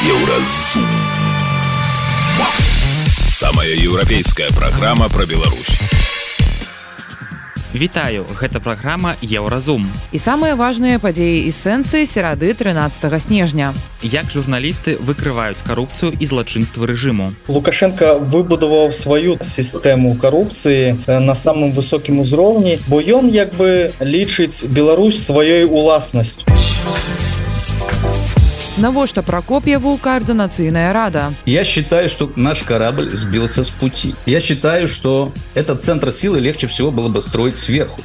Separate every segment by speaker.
Speaker 1: Еўразум. Самая еўрапейская праграма пра Беларусь.
Speaker 2: Вітаю, гэта праграма Еўразум.
Speaker 3: І самыя важныя падзеі і сэнсы серады 13 снежня.
Speaker 2: Як журналісты выкрываюць карупцыю і злачынствы рэжыму.
Speaker 4: Лукашенко выбудаваў сваю сістэму карупцыі на самым высокім узроўні, бо ён як бы лічыць Беларусь сваёй уласнасцю.
Speaker 3: Навошта Прокопьеву координационная рада?
Speaker 5: Я считаю, что наш корабль сбился с пути. Я считаю, что этот центр силы легче всего было бы строить сверху.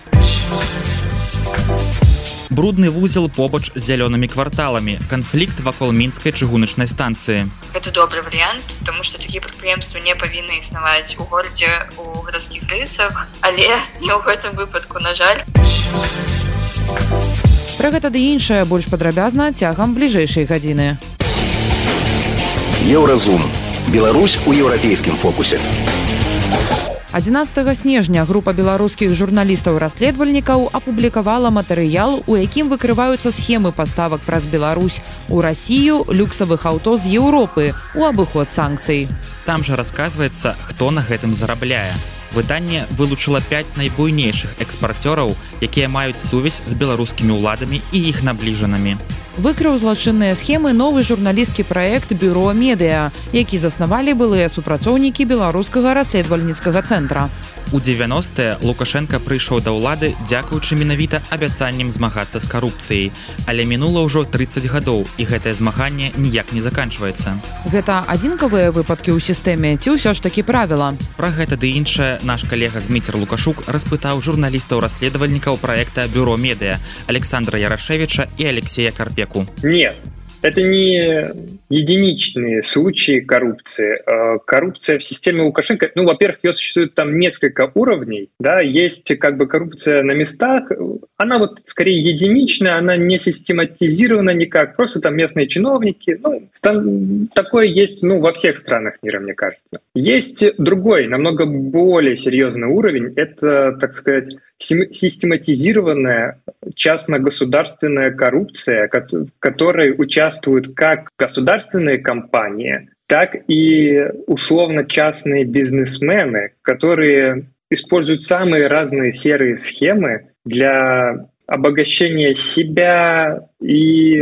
Speaker 2: Брудны вузел побач з зялёнымі кварталамі канфлікт вакол мінскай чыгуначнай станцыі
Speaker 6: это добрый вариант тому что такие прадпрыемствы не павінны існаваць у горадзе у гарадскіх рысах але не ў гэтым выпадку на жаль
Speaker 3: Пра гэта ды іншае больш падрабязна цягам бліжэйшай гадзіны.
Speaker 1: Еўразум. Беларусь у еўрапейскім фокусе.
Speaker 3: 11 снежня група беларускіх журналістаў-расследавальнікаў апублікавала матэрыял, у якім выкрываюцца схемы паставак праз Беларусь у Расію люксавых аўто з Еўропы у абыход санкцый.
Speaker 2: Там жа расказваецца, хто на гэтым зарабляе выданне вылучыла 5 найбуйнейшых экспарцёраў якія маюць сувязь з беларускімі ўладамі і іх набліжанымі
Speaker 3: выкрыў злачынныя схемы новы журналісцкі праект бюро медыа які заснавалі былыя супрацоўнікі беларускага расследавальніцкага цэнтра
Speaker 2: У 90 Лукашенко прыйшоў да ўлады дзякуючы менавіта абяцаннем змагацца з карупцыяй. Але мінула ўжо 30 гадоў і гэтае змаганне ніяк не заканчваецца.
Speaker 3: Гэта адзінкавыя выпадкі ў сістэме ці ўсё ж такі правіла.
Speaker 2: Пра гэта ды іншае наш калега Зміцер Лукашук распытаў журналістаў расследавальнікаў праекта бюро медыа Александра Ярашевича і Алексея Карпеку.
Speaker 7: Нет, это не единичные случаи коррупции. А коррупция в системе Лукашенко, ну, во-первых, ее существует там несколько уровней, да, есть как бы коррупция на местах, она вот скорее единичная, она не систематизирована никак, просто там местные чиновники, ну, такое есть, ну, во всех странах мира, мне кажется. Есть другой, намного более серьезный уровень, это, так сказать, систематизированная частно-государственная коррупция, в которой участвуют как государственные компании, так и условно-частные бизнесмены, которые используют самые разные серые схемы для обогащения себя и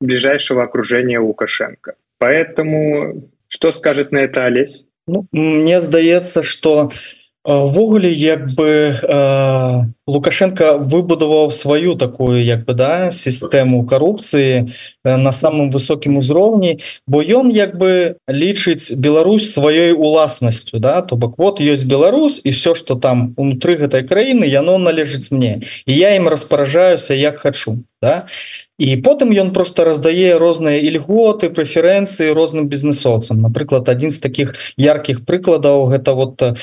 Speaker 7: ближайшего окружения Лукашенко. Поэтому что скажет на это Олесь?
Speaker 4: Ну, мне здаецца, что ввогуле як бы э, лукашенко выбудаваў сваю такую як бы да сістэму коррупцыі на самым высокім узроўні бо ён як бы лічыць Беларусь сваёй уласнасцю да. То бок вот ёсць Беларусь і все что там унутры гэтай краіны яно належыць мне. І я ім распаражаюся як хочу да і потым ён просто раздае розныя ільготы прэферэнцыі розным бізнесоўцам напрыклад адзін з таких яркіх прыкладаў гэта вот э,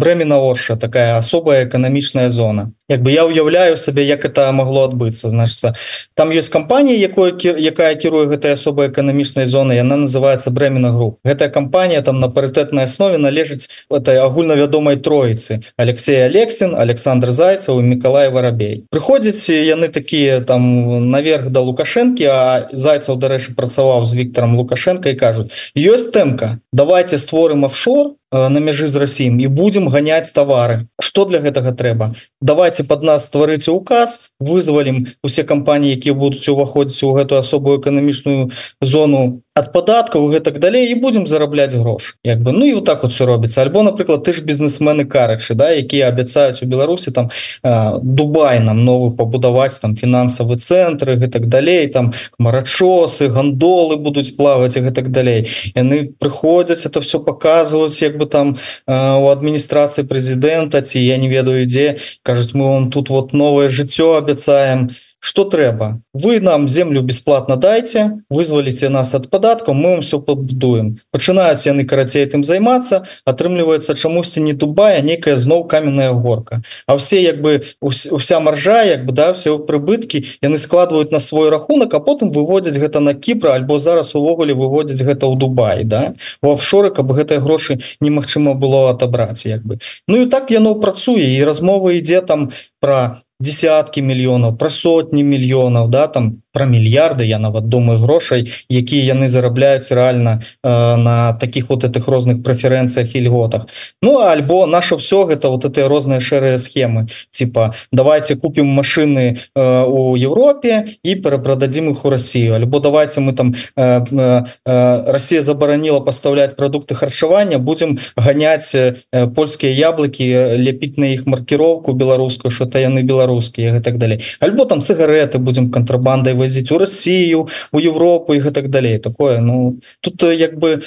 Speaker 4: брэмена орша такая асобая эканамічная зона як бы я уяўляю сабе як это могло адбыцца значится там есть кампанія якое якая кіруе гэтай асобай эканамічнай зоны яна называется брэмена групп гэтая кампанія там на парытэтнай аснове належыць этой агульнавядомай троіцы Алексей алексин Александр зайцаў Миколай воробей. Прыходзіць яны такія там на наверх да лукашэнкі а зайцаў дарэчы працаваў з Віктором лукашенко і кажуць ёсць тэмка давайте створым офшор на мяжы з Расіем і будем ганяць товары что для гэтага трэба? Давайте под нас стварыце указ вызвалім усе кампаніі якія будуць уваходзіць у гэту асобую эканамічную зону от падаткаў гэтак далей і будем зарабляць грош. Як бы ну і вот так вот все робіцца альбо напрыклад ты ж бізнесмены карачы да якія абяцаюць у Беларусі там э, Дубай нам новы пабудаваць там фінансавы цэнтры гэтак далей там марачосы гандолы будуць плаваць і гэтак далей яны прыходзяць это все показваюць як бы там э, у адміністрацыі прэзідэнта ці я не ведаю ідзе кажуць мы вам тут вот новое жыццё абяцаем что трэба вы нам землю бесплатно дайте вызваліце нас от падаткаў мы вам все побудуем. Пачынаюць яны карацей этим займацца атрымліваецца чамусьці не дубая некая зноў каменная горка. А все як бы уся маржа як бы да все прыбыткі яны складваюць на свой рахунак а потым выводзяць гэта на кіпра альбо зараз увогуле выводзяць гэта ў Дубай да? У офшоры каб гэтыя грошы немагчыма было отобраць як бы. Ну і так яно працуе і размова ідзе там про десяткі мільёнаў про сотні мільёнаў да там про мільярды я нават думаю грошай якія яны зарабляюць реально э, на таких вот этих розных прэферэнцыях і льготах. Ну альбо наше все гэта вот это розныя шэрыя схемы. Типа давайте купим машины э, у Европе і перапродадзім их у Россию альбо давайте мы там э, э, э Россия забараніла поставлять продукты харчавання будем гонять э, польскія яблыки лепіць на іх маркировку беларускую что-то яны беларускія так далее альбо там цыгареты будем контрабандай возить у Россию у Европу их и так далее такое ну тут як бы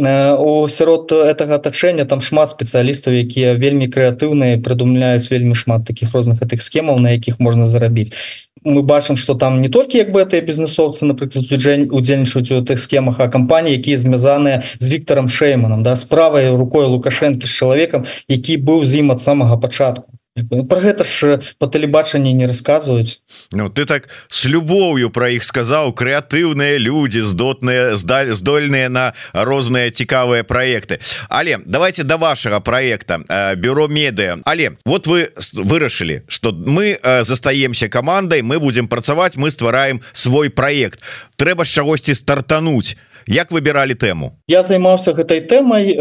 Speaker 4: у сярод этого атачэння там шмат спецыялістаў якія вельмі крэатыўныя прыдумляюць вельмі шмат таких розных гэтых схемаў на якіх можна зарабіць. Мы бачым что там не толькі як бы это бізнесоўцы напрыклад людзень удзельнічаюць у тых схемах а кампаніі якія звязаныя з Віктором шейманом да справай рукой лукашэнкі з чалавекам які быў з ім ад самага пачатку про гэта ж по тэлебачанні не рассказываюць
Speaker 8: Ну ты так с любоўю про іх сказаў крэатыўныя люди здотныя здаль здольныя на розныя цікавыя проекты але давайте до да вашага проекта э, бюро медыа. Але вот вы вырашылі что мы э, застаемся командой мы будем працаваць мы ствараем свой проект трэба з чагосьці стартануть Як выбиралі тэму?
Speaker 4: Я займаўся гэтай тэмай.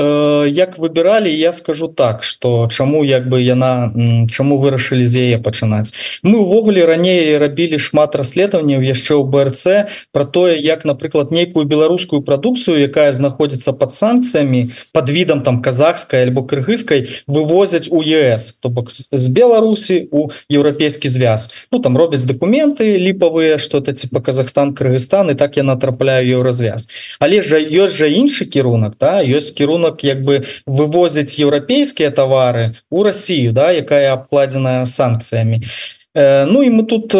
Speaker 4: Як выбіралі я скажу так что чаму як бы яна чаму вырашылі з яе пачынаць. Мы увогуле раней рабілі шмат расследаванняў яшчэ ў БРЦ про тое як напрыклад нейкую беларускую прадукцыю якая знаходзіцца под санкцыямі под видам там казахскай альбо кыргызскай вывозяць у ЕС то бок з Беларусі у еўрапейскі звяз. Ну там робяць документы ліпавыя что это типа Казахстан Кыргызстан і так я натрапляю еўразвяз але жа ёсць жа іншы кірунак да? Ёсць кірунак як бы вывозіць еўрапейскія тавары у Россию да якая абкладзеная санкцыямі Ну і мы тут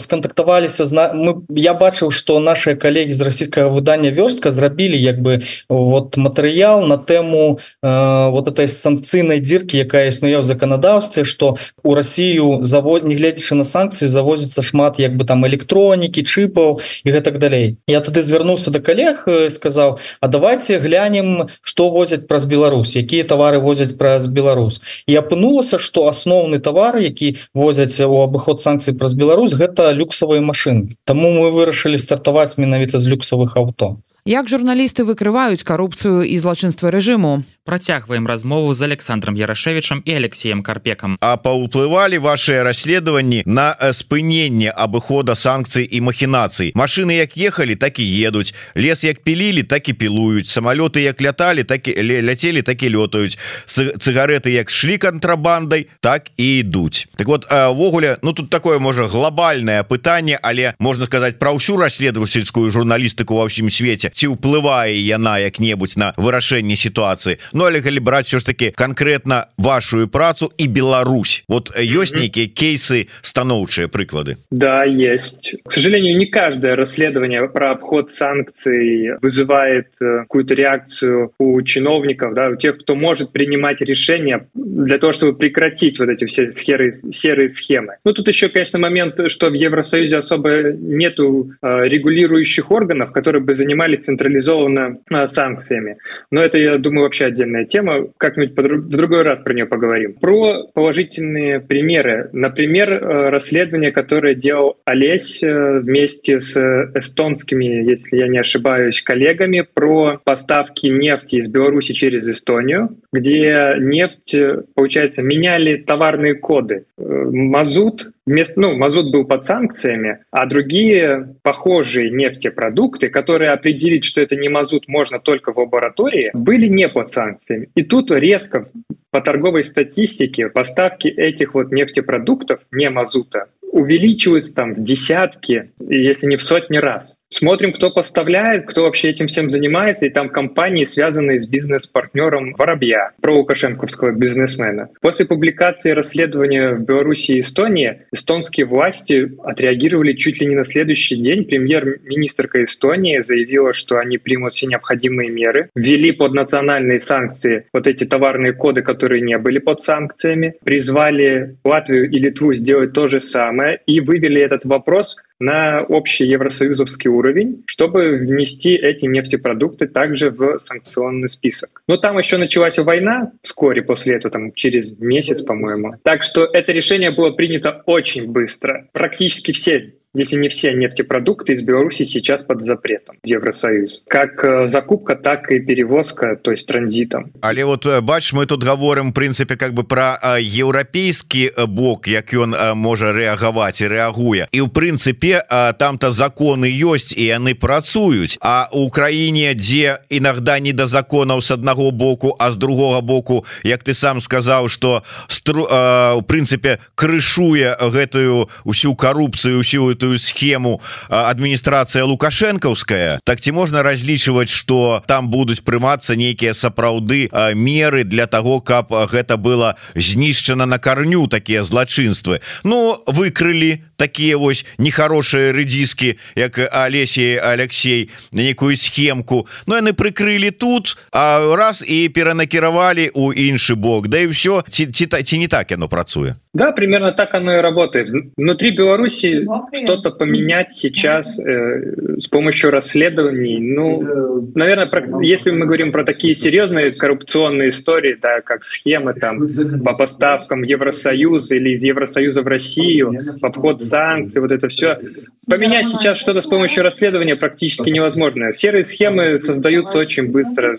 Speaker 4: скантактаваліся мы я бачыў что наши коллеги з расійскага выдання вёрстка зрабілі як бы вот матэрыял на тэму вот этой санкцыйнай дзірки якая існуе ў заканадаўстве что у Россию завод не гледзячы на санкцыі завозіцца шмат як бы там электронікі чыпаў і гэтак далей. Я тады звярнуўся до коллег сказаў А давайте глянем что возяць праз Беларусь якія товары возяць праз Беларусь і апынулася что асноўны товар які возят узяць у абыход санкцый праз Беларусь гэта люксавыя машины Таму мы вырашылі стартаваць менавіта з люксавых авто
Speaker 3: як журналісты выкрываюць карупцыю і злачынства рэжыму
Speaker 2: працягваем размову з александром ярашевичам і алексеем карпекам
Speaker 8: а паўплывалі ваши расследаванні на спыненне абыхода санкцый і махінацый машины як ехалі так і едуць лес як пілілі так і пілуюць самолеты як ляталі так і ляцелі так і лётаюць цыгареты як шлі кантрабандай так і ідуць так вот ввогуле ну тут такое можа глобальное пытанне але можна сказать про ўсю расследовательскую журналістыку ва ўсім свеце ці ўплывае яна як-небудзь на вырашэнне сітуацыі Ну але калі браць все ж таки конкретно вашу працу і Беларусь вот ёсць нейкія кейсы станоўчыя прыклады
Speaker 7: Да есть к сожалению не каждое расследование про обход санкций вызывает э, какую-то реакцию у чиновников да у тех кто может принимать решения для того чтобы прекратить вот эти все серые серые схемы Ну тут еще конечно момент что в Евросоюзе особо нету э, регулирующих органов которые бы занимались централизованно э, санкциями но это я думаю вообще отдельно отдельная тема, как-нибудь в другой раз про нее поговорим. Про положительные примеры. Например, э, расследование, которое делал Олесь э, вместе с эстонскими, если я не ошибаюсь, коллегами про поставки нефти из Беларуси через Эстонию, где нефть, получается, меняли товарные коды. Э, мазут вместо, ну, мазут был под санкциями, а другие похожие нефтепродукты, которые определить, что это не мазут, можно только в лаборатории, были не под санкциями. И тут резко по торговой статистике поставки этих вот нефтепродуктов, не мазута, увеличиваются там в десятки, если не в сотни раз. Смотрим, кто поставляет, кто вообще этим всем занимается, и там компании, связанные с бизнес-партнером Воробья, про лукашенковского бизнесмена. После публикации расследования в Беларуси и Эстонии эстонские власти отреагировали чуть ли не на следующий день. Премьер-министрка Эстонии заявила, что они примут все необходимые меры, ввели под национальные санкции вот эти товарные коды, которые не были под санкциями, призвали Латвию и Литву сделать то же самое и вывели этот вопрос на общий евросоюзовский уровень, чтобы внести эти нефтепродукты также в санкционный список. Но там еще началась война вскоре после этого, там через месяц, по-моему. Так что это решение было принято очень быстро. Практически все если не все нефтепродукты из Беларуси сейчас под запретом Евросоюз. Как э, закупка, так и перевозка, то есть транзитом.
Speaker 8: Але вот э, бач, мы тут говорим, в принципе, как бы про европейский бок, як ён можа реагаваць и реагуе. И в принципе, там-то законы есть, и они працуюць. А у Украине, где иногда не до законов с одного боку, а с другого боку, як ты сам сказал, что в принципе крышуе гэтую усю коррупцию, усю эту схему администрация лукашенковская. Так ці можно разлічивать что там будуць прымацца нейкія сапраўды меры для того каб гэта было знішчана на корню такія злачынствы. Ну выкрылі такие вось нехорошие рэдзіскі як Олесей Алексей некую схемку но яны прыкрылі тут а раз і перанакіравалі у іншы бок Да і все ці, ці, ці не так яно працуе
Speaker 7: Да, примерно так оно и работает. Внутри Беларуси что-то поменять сейчас э, с помощью расследований. Ну, наверное, про, если мы говорим про такие серьезные коррупционные истории, да, как схемы там по поставкам Евросоюза или из Евросоюза в Россию, обход санкций, вот это все. Поменять сейчас что-то с помощью расследования практически невозможно. Серые схемы создаются очень быстро.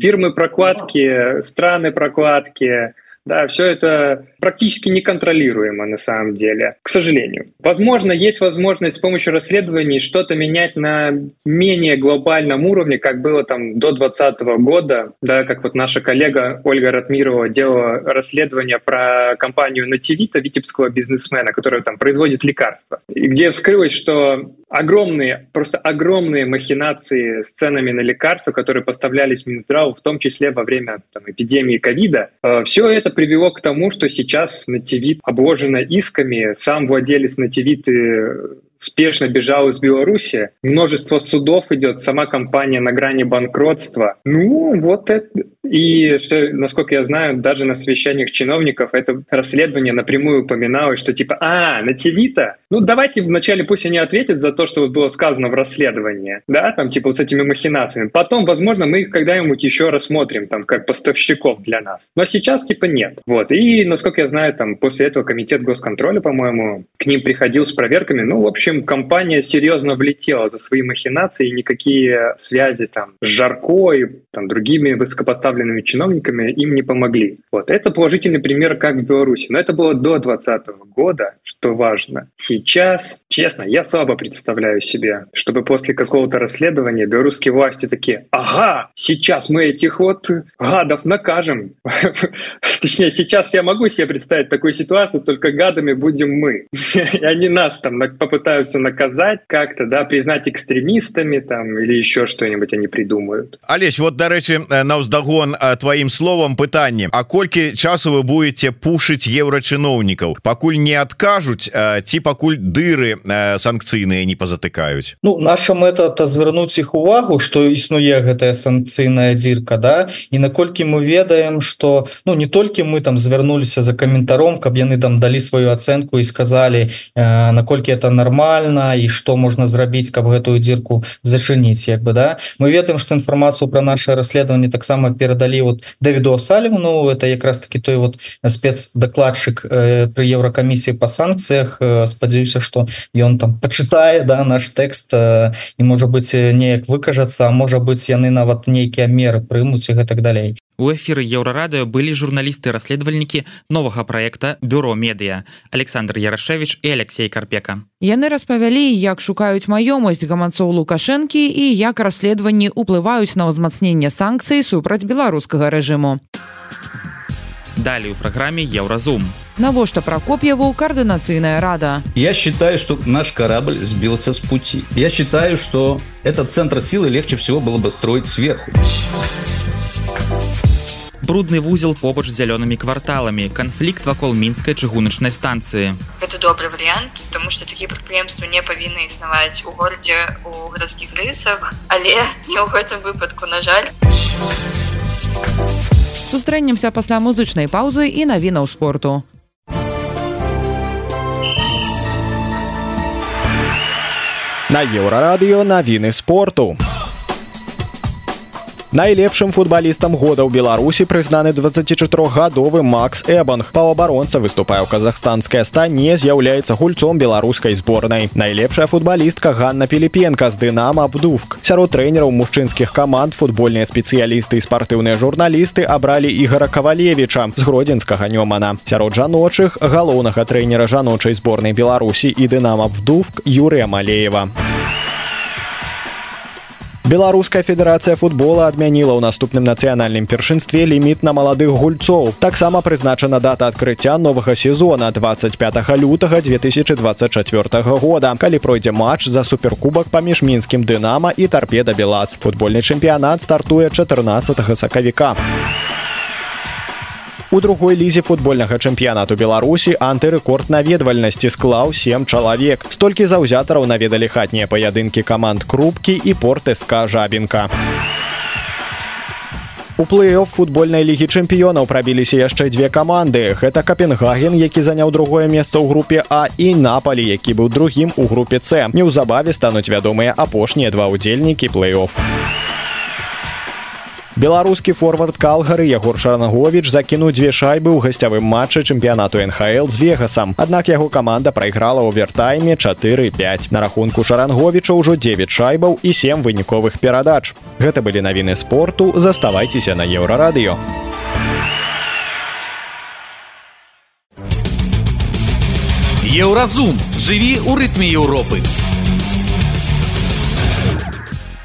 Speaker 7: Фирмы прокладки, страны прокладки, да, все это практически неконтролируемо на самом деле, к сожалению. Возможно, есть возможность с помощью расследований что-то менять на менее глобальном уровне, как было там до 2020 года, да, как вот наша коллега Ольга Ратмирова делала расследование про компанию Нативита, витебского бизнесмена, который там производит лекарства, и где вскрылось, что огромные, просто огромные махинации с ценами на лекарства, которые поставлялись Минздраву, в том числе во время там, эпидемии ковида, э, все это привело к тому, что сейчас Нативит обложена исками, сам владелец Нативиты спешно бежал из Беларуси, множество судов идет, сама компания на грани банкротства. Ну, вот это... И, что, насколько я знаю, даже на совещаниях чиновников это расследование напрямую упоминалось, что типа, а, на ТВ-то? Ну, давайте вначале пусть они ответят за то, что вот было сказано в расследовании, да, там, типа, вот с этими махинациями. Потом, возможно, мы их когда-нибудь еще рассмотрим, там, как поставщиков для нас. Но сейчас, типа, нет. Вот. И, насколько я знаю, там, после этого комитет госконтроля, по-моему, к ним приходил с проверками. Ну, в общем, общем, компания серьезно влетела за свои махинации, и никакие связи там с Жарко и там, другими высокопоставленными чиновниками им не помогли. Вот. Это положительный пример, как в Беларуси. Но это было до 2020 года, что важно. Сейчас, честно, я слабо представляю себе, чтобы после какого-то расследования белорусские власти такие, ага, сейчас мы этих вот гадов накажем. Точнее, сейчас я могу себе представить такую ситуацию, только гадами будем мы. И они нас там попытаются пытаются наказать как-то, да, признать экстремистами там или еще что-нибудь они придумают.
Speaker 8: Олесь, вот, дарэчы, на ўздагон твоим словом пытанне А колькі часу вы будете пушить еврочыноўнікаў пакуль не откажуць ці пакуль дыры санкцыйныя не позатыкаюць
Speaker 4: Ну наша мэта то звярнуць іх увагу что існуе гэтая санкцыйная дзірка да? І наколькі мы ведаем что ну не толькі мы там звярнуліся за каментаром каб яны там далі сваю ацэнку і сказали наколькі это нормально нормально і что можна зрабіць каб гэтую дзірку зачыніць як бы да. Мы ведаем что інфармацыю про наше расследаванне таксама перадалі вот Давіду салівну это якраз таки той вот спецдакладчык э, при еўракамісіі по санкцыях э, спадзяюся что ён там почытае да наш тэкст э, і можа быть неяк выкажацца можа быть яны нават нейкія меры прымуць і гэтак далей
Speaker 2: У эфіры еўрарадыо былі журналісты расследавальнікі новага праекта бюро медыа Александр Ярашевич і Алексей Карпека.
Speaker 3: Яны распавялі, як шукаюць маёмасць гаманцоў лукашэнкі і як расследаванні ўплываюць на ўзмацненне санкцый супраць беларускага рэжыму.
Speaker 2: Далее в программе Евразум.
Speaker 3: Навошта Прокопьеву координационная рада?
Speaker 5: Я считаю, что наш корабль сбился с пути. Я считаю, что этот центр силы легче всего было бы строить сверху
Speaker 2: брудны вузел побач з зялёнымі кварталамі. Канфлікт вакол мінскай чыгуначнай станцыі.
Speaker 6: Это добрый вариант тому что такія прадпрыемствы не павінны існаваць у горадзе у гарадскіх рысах але не ў гэтым выпадку на жаль.
Speaker 3: Сустрэнемся пасля музычнай паўзы і навінаў спорту.
Speaker 9: На еўрарадыё навіны спорту. у Найлепшым футбалістам года ў Беларусі прызнаны 24гадовы Макс Эбанг. Паўабаронца выступае ў казахстанскай стане з'яўляецца гульцом беларускай зборнай. Найлепшая футбалістка Ганна Пелепенка з дынама Абдувк. Сярод трэнераў мужчынскіх каманд футбольныя спецыялісты і спартыўныя журналісты абралі ігора кавалевіча з гродзенскага нёмана. Сярод жаночых галоўнага трэнера жаночай зборнай Беларусі і дынама Абдувк Юрыя Малеева. Беларуская федэрацыя футбола адмяніла ў наступным нацыянальным першынстве ліміт на маладых гульцоў. Таксама прызначана дата адкрыцця новага сезона 25 лютага 2024 года, калі пройдзе матч за суперкубак паміж мінскім дынама і тарпеда Белас. Футбольны чэмпіянат стартуе 14 сакавіка. У другой лізе футбольнага чэмпіянату Беларусі антырэкорд наведвальнасці склаў сем чалавек. Столькі заўзятараў наведалі хатнія паядынкі каманд крупкі і портэска жабінка. У плэй-оф футбольнай лігі чэмпіёнаў прабіліся яшчэ дзве каманды. Гэта Капенгаген, які заняў другое месца ў групе А і Напалі, які быў другім у групе С. Неўзабаве стануць вядомыя апошнія два ўдзельнікі плэй-оф. Беларускі форвард калгары Ягор Шаранагович закінуў дзве шайбы ў гасцявым матчы чэмпіянату НХл з вегасам. Аднак яго каманда прайграла ў вертайме 4-5. На рахунку Шаранговіча ўжо 9 шайбаў і сем выніковых перадач. Гэта былі навіны спорту, заставайцеся на еўрарадыё.
Speaker 10: Еўразум жыві ў рытме Еўропы.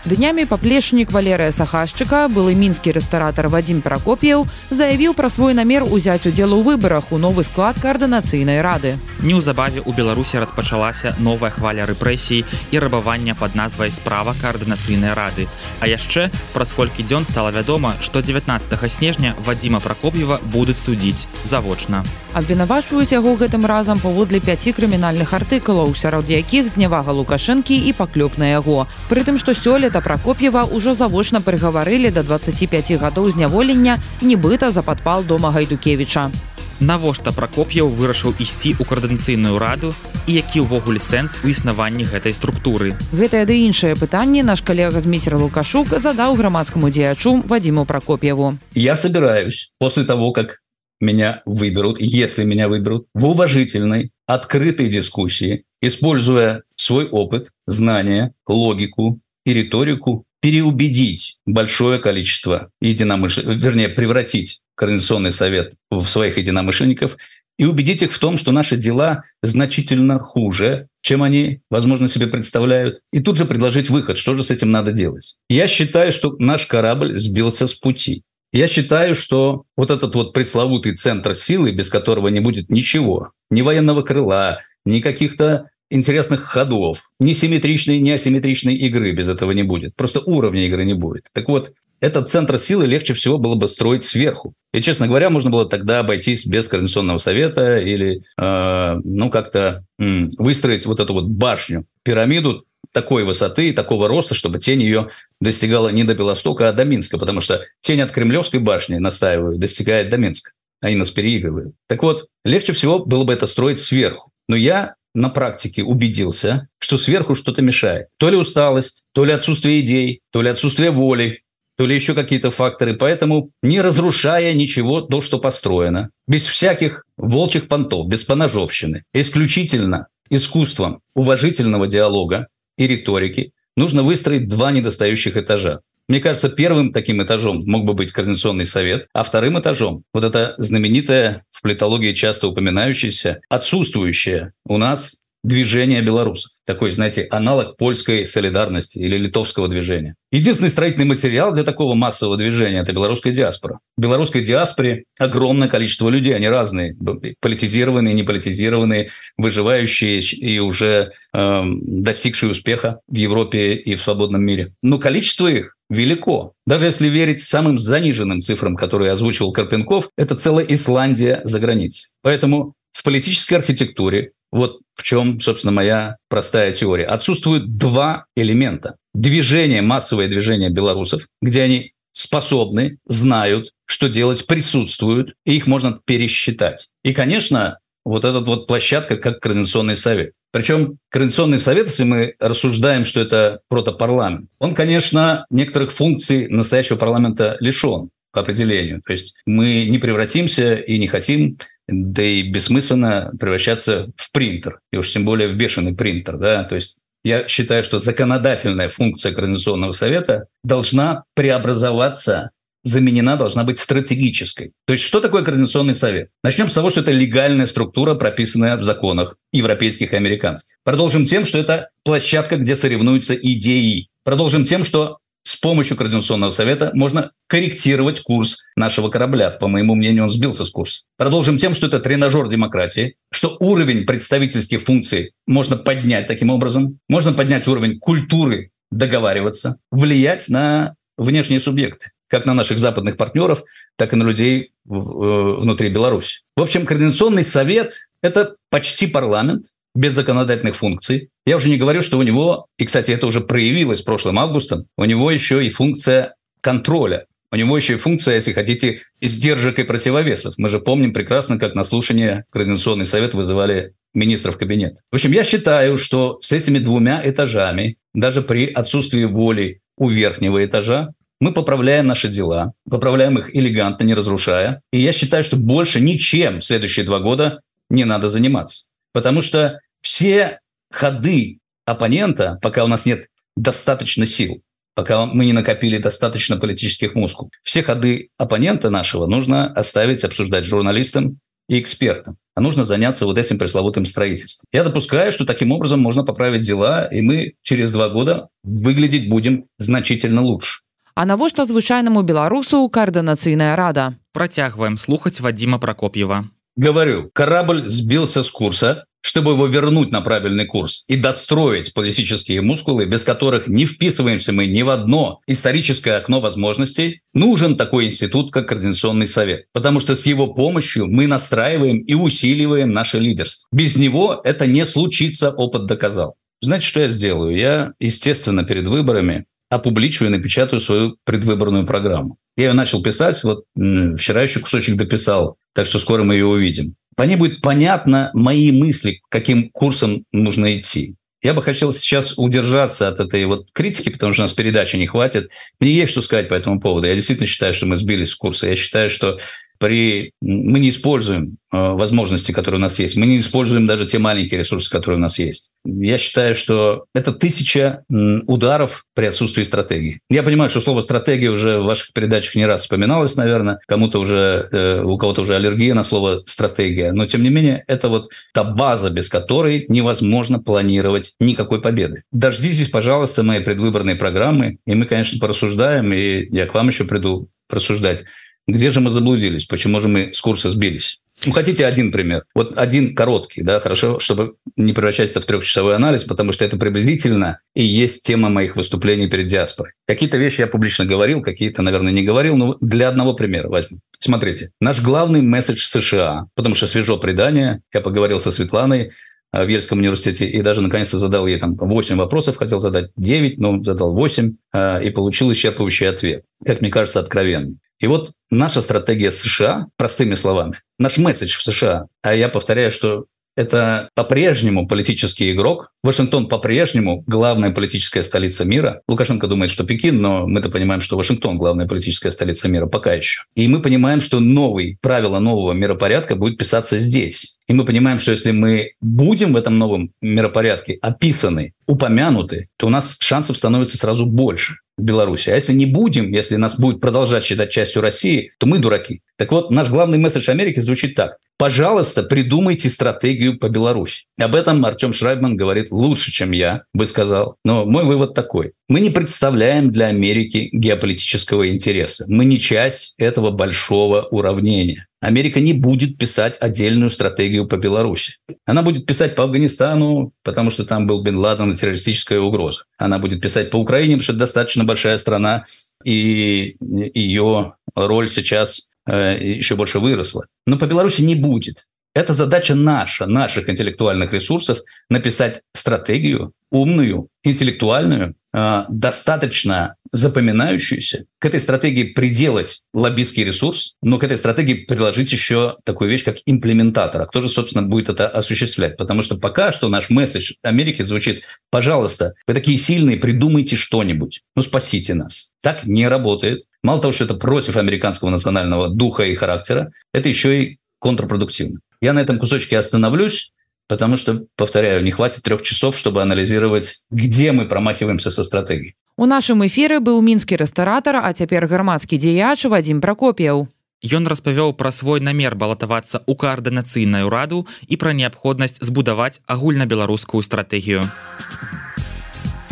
Speaker 3: Днямі паплечнік Валерыя Сахашчыка, былы мінскі рэстаратар Вадзім Пракоп'еў, заявіў пра свой намер узяць удзел у выбарах у новы склад каардынацыйнай рады.
Speaker 2: Неўзабаве ў Беларусі распачалася новая хваля рэпрэсій і рабавання пад назвай справа каардынацыйнай рады. А яшчэ праз колькі дзён стала вядома, што 19 снежня Вадзіма Пракоп'ева будуць судзіць завочна.
Speaker 3: Абвінавачваюць яго гэтым разам паводле пяці крымінальных артыкулаў, сярод якіх знявага лукашэнкі і паклёп на яго. Прытым, што сёлета Пракоп'ева ўжо завочна прыгаварылі да 25 гадоў зняволення нібыта за падпал дома гайдукевіча.
Speaker 2: Навошта Пракоп'яў вырашыў ісці ў каардынацыйную раду і які ўвогуле сэнс у існаванні гэтай структуры.
Speaker 3: Гэтае ды іншае пытанне наш калега з міцер Лукашук задаў грамадскаму дзеячу Вадзіму Пракоп'еву.
Speaker 5: Я собираюсь после того, как меня выберут, если меня выберут, в уважительной, открытой дискуссии, используя свой опыт, знания, логику и риторику, переубедить большое количество единомышленников, вернее, превратить Координационный совет в своих единомышленников и убедить их в том, что наши дела значительно хуже, чем они, возможно, себе представляют, и тут же предложить выход, что же с этим надо делать. Я считаю, что наш корабль сбился с пути. Я считаю, что вот этот вот пресловутый центр силы, без которого не будет ничего, ни военного крыла, ни каких-то интересных ходов, ни симметричной, ни асимметричной игры без этого не будет. Просто уровня игры не будет. Так вот, этот центр силы легче всего было бы строить сверху. И, честно говоря, можно было тогда обойтись без Координационного совета или, э, ну, как-то э, выстроить вот эту вот башню, пирамиду такой высоты и такого роста, чтобы тень ее достигала не до Белостока, а до Минска, потому что тень от Кремлевской башни, настаиваю, достигает до Минска. Они нас переигрывают. Так вот, легче всего было бы это строить сверху. Но я на практике убедился, что сверху что-то мешает. То ли усталость, то ли отсутствие идей, то ли отсутствие воли, то ли еще какие-то факторы. Поэтому, не разрушая ничего, то, что построено, без всяких волчьих понтов, без поножовщины, исключительно искусством уважительного диалога и риторики, нужно выстроить два недостающих этажа. Мне кажется, первым таким этажом мог бы быть Координационный совет, а вторым этажом вот это знаменитое в политологии часто упоминающееся, отсутствующее у нас движение белорусов. Такой, знаете, аналог польской солидарности или литовского движения. Единственный строительный материал для такого массового движения – это белорусская диаспора. В белорусской диаспоре огромное количество людей, они разные, политизированные, неполитизированные, выживающие и уже э, достигшие успеха в Европе и в свободном мире. Но количество их велико. Даже если верить самым заниженным цифрам, которые озвучивал Карпенков, это целая Исландия за границей. Поэтому в политической архитектуре вот в чем, собственно, моя простая теория. Отсутствуют два элемента. Движение, массовое движение белорусов, где они способны, знают, что делать, присутствуют, и их можно пересчитать. И, конечно, вот эта вот площадка, как Координационный совет. Причем Координационный совет, если мы рассуждаем, что это протопарламент, он, конечно, некоторых функций настоящего парламента лишен по определению. То есть мы не превратимся и не хотим да и бессмысленно превращаться в принтер, и уж тем более в бешеный принтер. Да? То есть я считаю, что законодательная функция Координационного совета должна преобразоваться заменена должна быть стратегической. То есть что такое Координационный совет? Начнем с того, что это легальная структура, прописанная в законах европейских и американских. Продолжим тем, что это площадка, где соревнуются идеи. Продолжим тем, что с помощью Координационного совета можно корректировать курс нашего корабля. По моему мнению, он сбился с курса. Продолжим тем, что это тренажер демократии, что уровень представительских функций можно поднять таким образом. Можно поднять уровень культуры договариваться, влиять на внешние субъекты как на наших западных партнеров, так и на людей э, внутри Беларуси. В общем, Координационный совет – это почти парламент, без законодательных функций. Я уже не говорю, что у него, и, кстати, это уже проявилось прошлым августом, у него еще и функция контроля. У него еще и функция, если хотите, сдержек и противовесов. Мы же помним прекрасно, как на слушание Координационный совет вызывали министров кабинета. В общем, я считаю, что с этими двумя этажами, даже при отсутствии воли у верхнего этажа, мы поправляем наши дела, поправляем их элегантно, не разрушая. И я считаю, что больше ничем в следующие два года не надо заниматься. Потому что все ходы оппонента, пока у нас нет достаточно сил, пока мы не накопили достаточно политических мускул, все ходы оппонента нашего нужно оставить обсуждать журналистам и экспертам. А нужно заняться вот этим пресловутым строительством. Я допускаю, что таким образом можно поправить дела, и мы через два года выглядеть будем значительно лучше.
Speaker 3: А навошта звычайнаму беларусу координацыйная рада
Speaker 2: Протягиваем слухать Вадима Прокопьева
Speaker 5: говорю корабль сбился с курса чтобы его вернуть на правильный курс и достроить политические мускулы, без которых не вписываемся мы ни в одно историческое окно возможностей, нужен такой институт, как Координационный совет. Потому что с его помощью мы настраиваем и усиливаем наше лидерство. Без него это не случится, опыт доказал. Знаете, что я сделаю? Я, естественно, перед выборами опубличиваю и напечатаю свою предвыборную программу. Я ее начал писать, вот вчера еще кусочек дописал, так что скоро мы ее увидим. По ней будет понятно мои мысли, каким курсом нужно идти. Я бы хотел сейчас удержаться от этой вот критики, потому что у нас передачи не хватит. Мне есть что сказать по этому поводу. Я действительно считаю, что мы сбились с курса. Я считаю, что при... мы не используем э, возможности, которые у нас есть. Мы не используем даже те маленькие ресурсы, которые у нас есть. Я считаю, что это тысяча ударов при отсутствии стратегии. Я понимаю, что слово «стратегия» уже в ваших передачах не раз вспоминалось, наверное. Кому-то уже, э, у кого-то уже аллергия на слово «стратегия». Но, тем не менее, это вот та база, без которой невозможно планировать никакой победы. Дождитесь, пожалуйста, моей предвыборной программы, и мы, конечно, порассуждаем, и я к вам еще приду рассуждать где же мы заблудились? Почему же мы с курса сбились? Ну, хотите один пример? Вот один короткий, да, хорошо, чтобы не превращать это в трехчасовой анализ, потому что это приблизительно и есть тема моих выступлений перед диаспорой. Какие-то вещи я публично говорил, какие-то, наверное, не говорил, но для одного примера возьму. Смотрите, наш главный месседж США, потому что свежо предание, я поговорил со Светланой, э, в Ельском университете, и даже наконец-то задал ей там 8 вопросов, хотел задать 9, но задал 8, э, и получил исчерпывающий ответ. Как мне кажется, откровенный. И вот наша стратегия США, простыми словами, наш месседж в США, а я повторяю, что это по-прежнему политический игрок. Вашингтон по-прежнему главная политическая столица мира. Лукашенко думает, что Пекин, но мы-то понимаем, что Вашингтон главная политическая столица мира пока еще. И мы понимаем, что новый, правила нового миропорядка будет писаться здесь. И мы понимаем, что если мы будем в этом новом миропорядке описаны, упомянуты, то у нас шансов становится сразу больше Беларуси. А если не будем, если нас будет продолжать считать частью России, то мы дураки. Так вот, наш главный месседж Америки звучит так. Пожалуйста, придумайте стратегию по Беларуси. Об этом Артем Шрайбман говорит лучше, чем я бы сказал. Но мой вывод такой. Мы не представляем для Америки геополитического интереса. Мы не часть этого большого уравнения. Америка не будет писать отдельную стратегию по Беларуси. Она будет писать по Афганистану, потому что там был Бен Ладен и террористическая угроза. Она будет писать по Украине, потому что это достаточно большая страна, и ее роль сейчас э, еще больше выросла. Но по Беларуси не будет. Это задача наша, наших интеллектуальных ресурсов, написать стратегию умную, интеллектуальную, достаточно запоминающуюся, к этой стратегии приделать лоббистский ресурс, но к этой стратегии приложить еще такую вещь, как имплементатор. А кто же, собственно, будет это осуществлять? Потому что пока что наш месседж Америки звучит, пожалуйста, вы такие сильные, придумайте что-нибудь, ну спасите нас. Так не работает. Мало того, что это против американского национального духа и характера, это еще и контрпродуктивно. Я на этом кусочке остановлюсь, потому что, повторяю, не хватит трех часов, чтобы анализировать, где мы промахиваемся со стратегией.
Speaker 3: У нашым эфіры быў мінскі рэстаратар, а цяпер грамадскі дзеяч Вадзім Пракоп'яў.
Speaker 2: Ён распавёў пра свой намер балатавацца ў каардынацыйную раду і пра неабходнасць збудаваць агульнабеларускую стратэгію.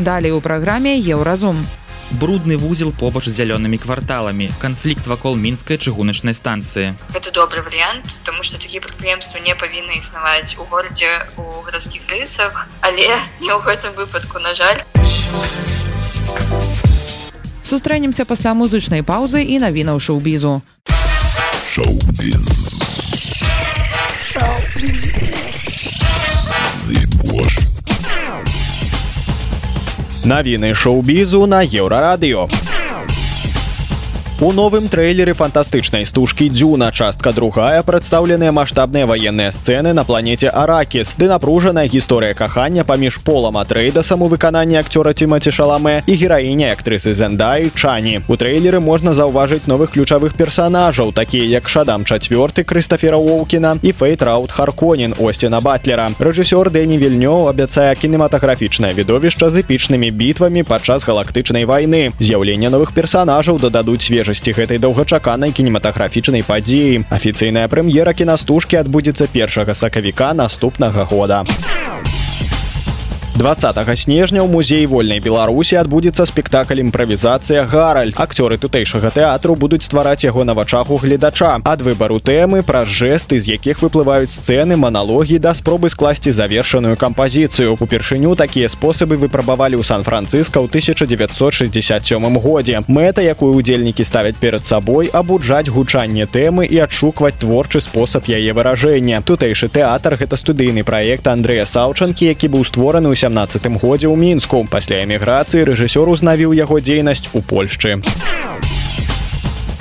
Speaker 3: Далей у праграме еўразум.
Speaker 2: Брудны вузел побач з зялёнымі кварталамі, канфлікт вакол мінскай чыгуначнай станцыі.
Speaker 6: Гэта добры варыянт, таму што такія прадпрыемствы не павінны існаваць у горадзе у гарадскіх рысах, але не ў гэтым выпадку, на жаль.
Speaker 3: Сустрэнемся пасля музычнай паўзы і навінаў шоу-бізу.
Speaker 1: Шоу-біз.
Speaker 9: Навіны шоу-бізу на еўрарадыё. У новым трэйлеры фантастычнай стужкі дзюна частка другая прадстаўленыя маштабныя ваенныя сцэны на планеце аракіс ды напружаная гісторыя кахання паміж полам атрэйдасам у выкананні акцёра тимати шаламе і гераіня актрысы зендаі чані. У трэйлеры можна заўважыць новых ключавых персонажаў такія як шадам чацвёрты крыстафера оукіна і фейтраут харконін осціна батлера. Рэжысёр дэні вільнёў абяцае кінематаграфічнае відовішча з эпічнымі бітвамі падчас галактычнай вайны. З'яўлення новых персонажаў дададуць свежа свежасці гэтай доўгачаканай кінематаграфічнай падзеі. Афіцыйная прэм'ера кінастужкі адбудзецца першага сакавіка наступнага года. 20 снежня ў музеі вольнай беларусі адбудзецца спектакль імправізацыя гараль акцёры тутэйшага тэатру будуць ствараць яго на вачах у гледача. Ад выбару тэмы праз жэсты з якіх выплываюць сцэны маналогі да спробы скласці завершаную кампазіцыю. Упершыню такія спосабы выпрабавалі ў сан-францыска ў 1967 годзе. Мэта якую удзельнікі ставяць перад сабой абуджаць гучанне тэмы і адшукваць творчы спосаб яе выражэння. Тутэйшы тэатр гэта студыйны праект Андрэя саўчанкі які быў створаны ў 17 годзе ў мінску. Пасля эміграцыі рэжысёр узнавіў яго дзейнасць у польшчы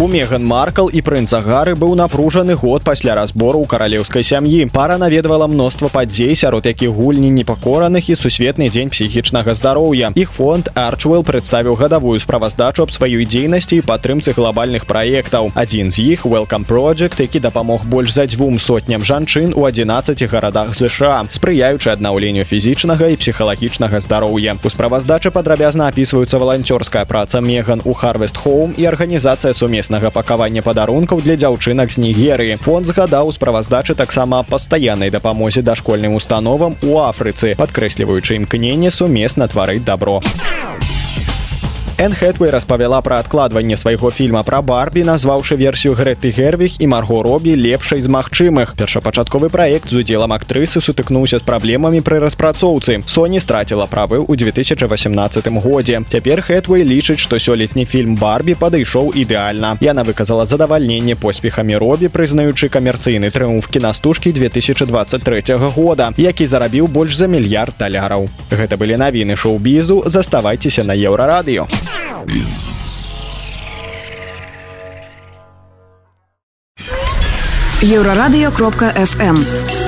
Speaker 9: У меган маркал і прынца гары быў напружаны год пасля разбору ў каралеўскай сям'і. Пара наведвала мноства падзей сярод якіх гульні непакораных і сусветны дзень псіхічнага здароўя. Іх фонд арчвелл прадставіў гадавую справаздачу аб сваёй дзейнасці і падтрымцы глобальных праектаў. Адзін з іх welcome project які дапамог больш за дзвюм сотням жанчын у 11 гарадах ЗША спрыяючы аднаўленню фізічнага і псіхалагічнага здароўя. У справаздачы падрабязна апісваюцца валанцёрская праца меган у harvest home і арганізацыя сумесна сумеснага пакавання падарункаў для дзяўчынак з нігерыі фонд згадаў справаздачы таксама пастаяннай дапамозе дашкольным установам у афрыцы падкрэсліваючы імкненне сумесна тварыць добро а Эн Хэтвей распавяла пра адкладванне свайго фільма пра барбі назваўшы версію грэты гервіх і марго робі лепшай з магчымых. Першапачатковы праект з удзелам актрысы сутыкнуўся з праблемамі пры распрацоўцы. Соні страціла правы ў 2018 годзе. Цяпер Хэтвей лічыць што сёлетні фільм барбі падышоў ідэальна. Яна выказала задавальненне поспехамі робі прызнаючы камерцыйны трыумф кінастужкі 2023 года які зарабіў больш за мільярд даляраў. Гэта былі навіны шоу-бізу. Заставайцеся на еўрарадыё
Speaker 11: Еўрарадыё кропка FM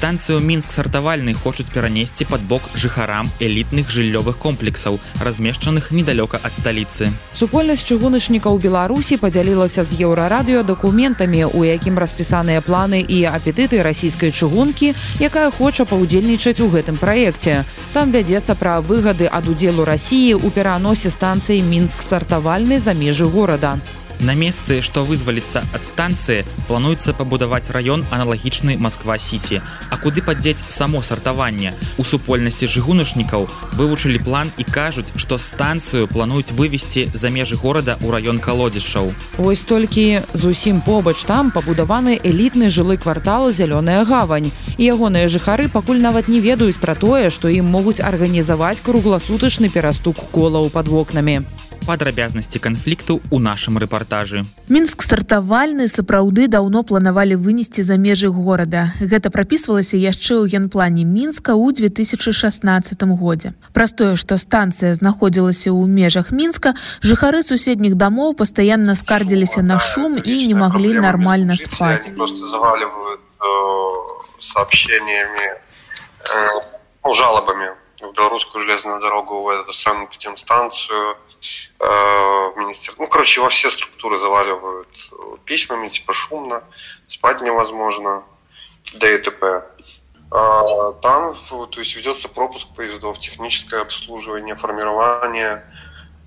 Speaker 2: станцыю мінск сартавальны хочуць перанесці пад бок жыхарам элітных жыллёвых комплексаў размешчаных недалёка ад сталіцы.
Speaker 3: Супольнасць чыгуначнікаў беларусі падзялілася з еўрарадыё дакументамі у якім распісаныя планы і апетыты расійскай чыгункі якая хоча паўдзельнічаць у гэтым праекце. Там вядзецца пра выгады ад удзелу рассіі ў пераносе станцыі мінск сартавальны за межы горада
Speaker 2: На месцы, што вызваліцца ад станцыі, плануецца пабудаваць раён аналагічны Масква-сіці. А куды падзець само сартаванне? У супольнасці жыгуначнікаў вывучылі план і кажуць, што станцыю плануюць вывесці за межы горада ў раён калодзішчаў.
Speaker 3: Вось толькі зусім побач там пабудаваны элітны жылы квартал зялёная гавань. І ягоныя жыхары пакуль нават не ведаюць пра тое, што ім могуць арганізаваць кругласутачны перастук колаў пад вокнамі.
Speaker 2: Падрабязнасці канфлікту у нашым рэпартажы.
Speaker 12: Мінск сартавальны сапраўды даўно планавалі вынесці за межы горада. Гэта прапісвалася яшчэ ў генплане мінска ў 2016 годзе. Праз тое што станцыя знаходзілася ў межах мінска жыхары суседніх дамоў пастаянна скардзіліся на шум і не маглі нармальна спаць
Speaker 13: просто заваливают э, сообщениями э, ну, жалобами в белорусскую железную дорогу, в эту самую станцию, э, в министерство. Ну, короче, во все структуры заваливают письмами, типа шумно, спать невозможно, да и т.п. А там, то есть, ведется пропуск поездов, техническое обслуживание, формирование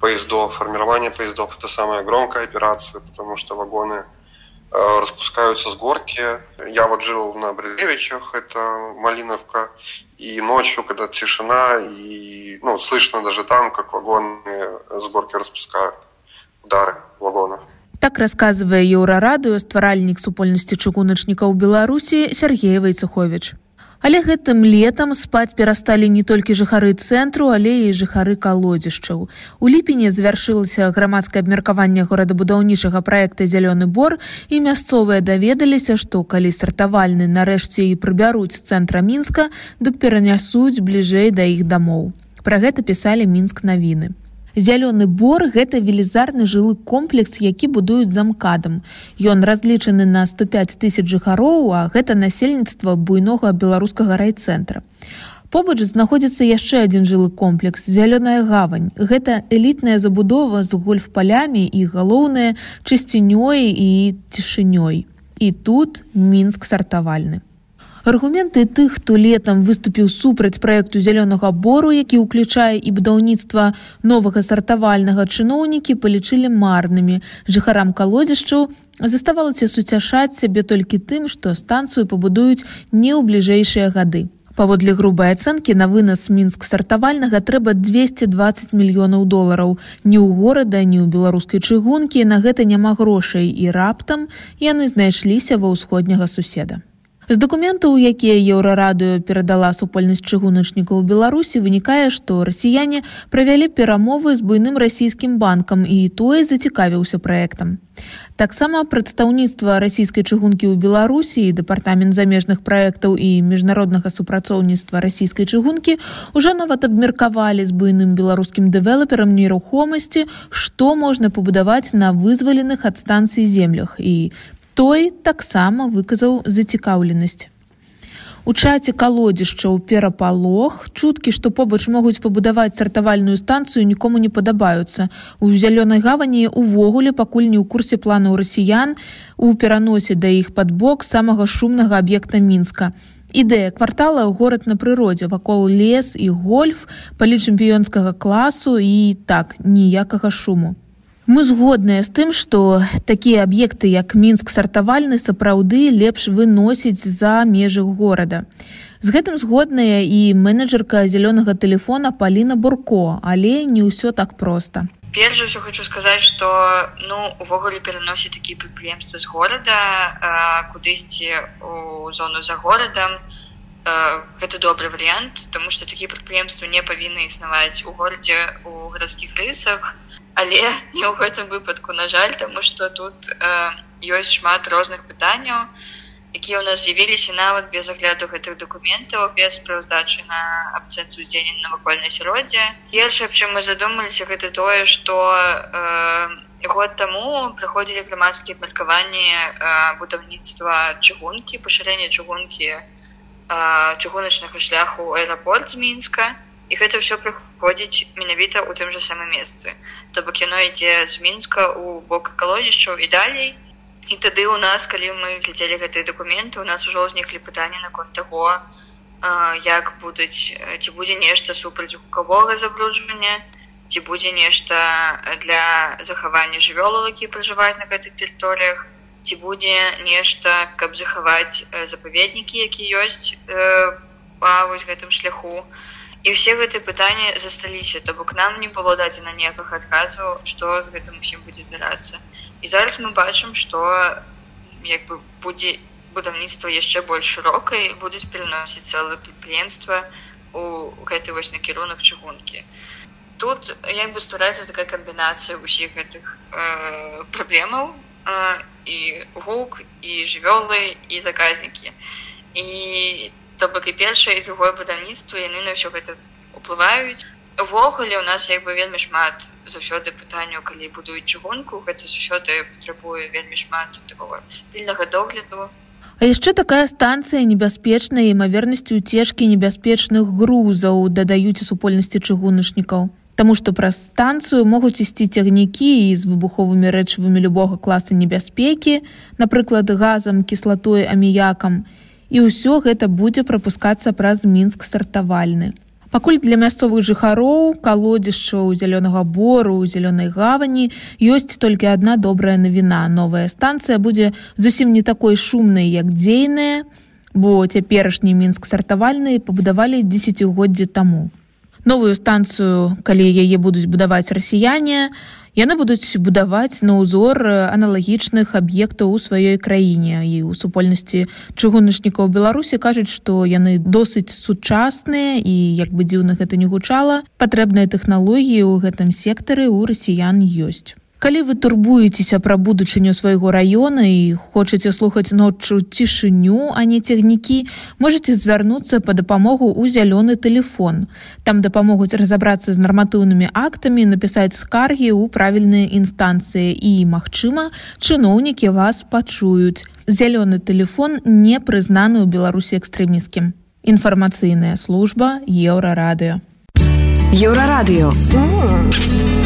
Speaker 13: поездов. Формирование поездов – это самая громкая операция, потому что вагоны Э, распускаются с горки. Я вот жил на Брилевичах, это Малиновка, и ночью, когда тишина, и ну, слышно даже там, как вагоны с горки распускают удары вагонов.
Speaker 12: Так расказвае еўрарадыё стваральнік супольнасці чыгуначнікаў Беларусі Сергей Вайцухович. Але гэтым летам спаць перасталі не толькі жыхары цэнтру, але і жыхары калодзішчаў. У ліпені завяршылася грамадскае абмеркаванне горадабудаўнічага праекта зялёны бор і мясцовыя даведаліся, што калі сартавальны нарэшце і прыбяруць з цэнтра мінска, дык перанясуць бліжэй да іх дамоў. Пра гэта пісалі мінск навіны. Зялёны бор гэта велізарны жылы комплекс, які будуюць замкадам. Ён разлічаны на 105 тысяч жыхароў, а гэта насельніцтва буйнога беларускага райцэнтра. Побач знаходзіцца яшчэ адзін жылы комплекс зялёная гавань. Гэта элітная забудова з гольф-палямі і галоўнае чысцінёй і цішынёй. І тут мінск сартавальны. Аргументы тых, хто летам выступіў супраць праекту зялёнага бору, які ўключае і будаўніцтва новага сартавальнага чыноўнікі палічылі марнымі. Жыхарам калодзішчаў заставалася суцяшаць сябе толькі тым, што станцыю пабудуюць не ў бліжэйшыя гады. Паводле грубай ацэнкі на вынас мінск сартавальнага трэба 220 мільёнаў долараў. Ні ў горада, ні ў беларускай чыгункі на гэта няма грошай і раптам яны знайшліся ва ўсходняга суседа. З дакументаў, якія еўрарадыё перадала супольнасць чыгуначнікаў беларусі вынікае што расіяне правялі перамовы з буйным расійскім банкам і тое зацікавіўся праектам. Таксама прадстаўніцтва расійскай чыгункі ў беларусі і дэпартамент замежных праектаў і міжнароднага супрацоўніцтва расійскай чыгункі уже нават абмеркавалі з буйным беларускім дэвелаперам нерухомасці што можна пабудаваць на вызваленых ад станцыі землях. І той таксама выказаў зацікаўленасць. У чаце калодзішчаў перапалох чуткі, што побач могуць пабудаваць сартавальную станцыю нікому не падабаюцца. У зялёнай гавані увогуле пакуль не ў курсе планаў расіян у пераносе да іх пад бок самага шумнага аб'екта мінска. Ідэя квартала ў горад на прыродзе вакол лес і гольф палі чэмпіёнскага класу і так ніякага шуму. Мы згодныя з тым, што такія аб'екты, як мінск сартавальны сапраўды лепш выносіць за межы горада. З гэтым згодная і менеджерка зялёнага тэлефона Паліна Бурко, але не ўсё так проста.
Speaker 6: Перш ўсё хочу сказаць, што ну увогуле пераносіць такія прадпрыемствы з горада кудысьці у зону за горадам. Гэта добры варыянт, тому што такія прадпрыемствы не павінны існаваць у горадзе у гарадскіх рысах але не ў гэтым выпадку на жаль тому что тут э, ёсць шмат розных пытанняў якія ў нас з'явіліся нават без агляду гэтых документаў без справаздачы на абцэнцу дзеяння навакольнай асяроддзе. Першае чым мы задумаліся гэта тое что э, год таму прыходзілі грамадскія абмеркаванні э, будаўніцтва чыгункі пашырэння чыгункі э, чыгуначнага шляху аэрапорт з мінска. І гэта ўсё прыходзіць менавіта ў тым жа самым месцы. То бок яно ідзе з мінска у бок калодзішчаў і далей. І тады у нас калі мы глядзелі гэтыя дакументы у нас ужо ўзніклі пытанні наконт таго як будуць ці будзе нешта супраць гукавога забруджвання ці будзе нешта для захавання жывёлаў які пражываюць на гэтых тэрыторыях ці будзе нешта каб захаваць запаведнікі які ёсць па вось гэтым шляху. і і все гэтыя пытанні засталіся то бок нам не было дадзена ніякага адказу што з гэтым усім будзе здарацца і зараз мы бачым што як бы будзе будаўніцтва яшчэ больш шырокай будуць пераносіць цэлы прадпрыемства у гэты вось накірунак чыгункі. Тут як бы ствараецца такая камбінацыя ўсіх гэтых э, праблемаў э, і гук і жывёлы і заказнікі. І то бок і першае і другое будаўніцтва яны на ўсё гэта уплываюць увогуле у нас як бы вельмі шмат заўсёды пытанняў калі будуюць чыгунку гэта заўсёды патрабуе вельмі шмат такого пільнага догляду
Speaker 12: А яшчэ такая станцыя небяспечная імавернасцю уцежкі небяспечных грузаў дадаюць у супольнасці чыгуначнікаў. Таму што праз станцыю могуць ісці цягнікі і з выбуховымі рэчывамі любога класа небяспекі, напрыклад, газам, кіслатой, аміякам. І ўсё гэта будзе прапускацца праз мінск сартавальны. Пакуль для мясцовых жыхароў калодзішчаў зялёнага бору у зялёнай гавані ёсць толькі адна добрая навіна. Новая станцыя будзе зусім не такой шумнай як дзейная бо цяперашні мінск сартавальны пабудавалі десятгоддзі таму новую станцыю калі яе будуць будаваць расіяне яны будуць будаваць на ўзор аналагічных аб'ектаў у сваёй краіне і ў супольнасці чыгуначнікаў беларусі кажуць што яны досыць сучасныя і як бы дзіўна гэта не гучала патрэбныя тэхналогіі ў гэтым сектары ў расіян ёсць калі вы турбуецеся пра будучыню свайго раёна і хочаце слухаць ноччу цішыню а не цягнікі можете звярнуцца па дапамогу ў зялёны телефон там дапамогуць разаобрацца з нарматыўнымі актамі напісаць скаргі ў правільныя інстанцыі. І магчыма чыноўнікі вас пачуюць. Зялёны телефон не прызнаны ў беларусі экстрэміскім інфармацыйная служба еўрарадыо
Speaker 11: еўрарадыё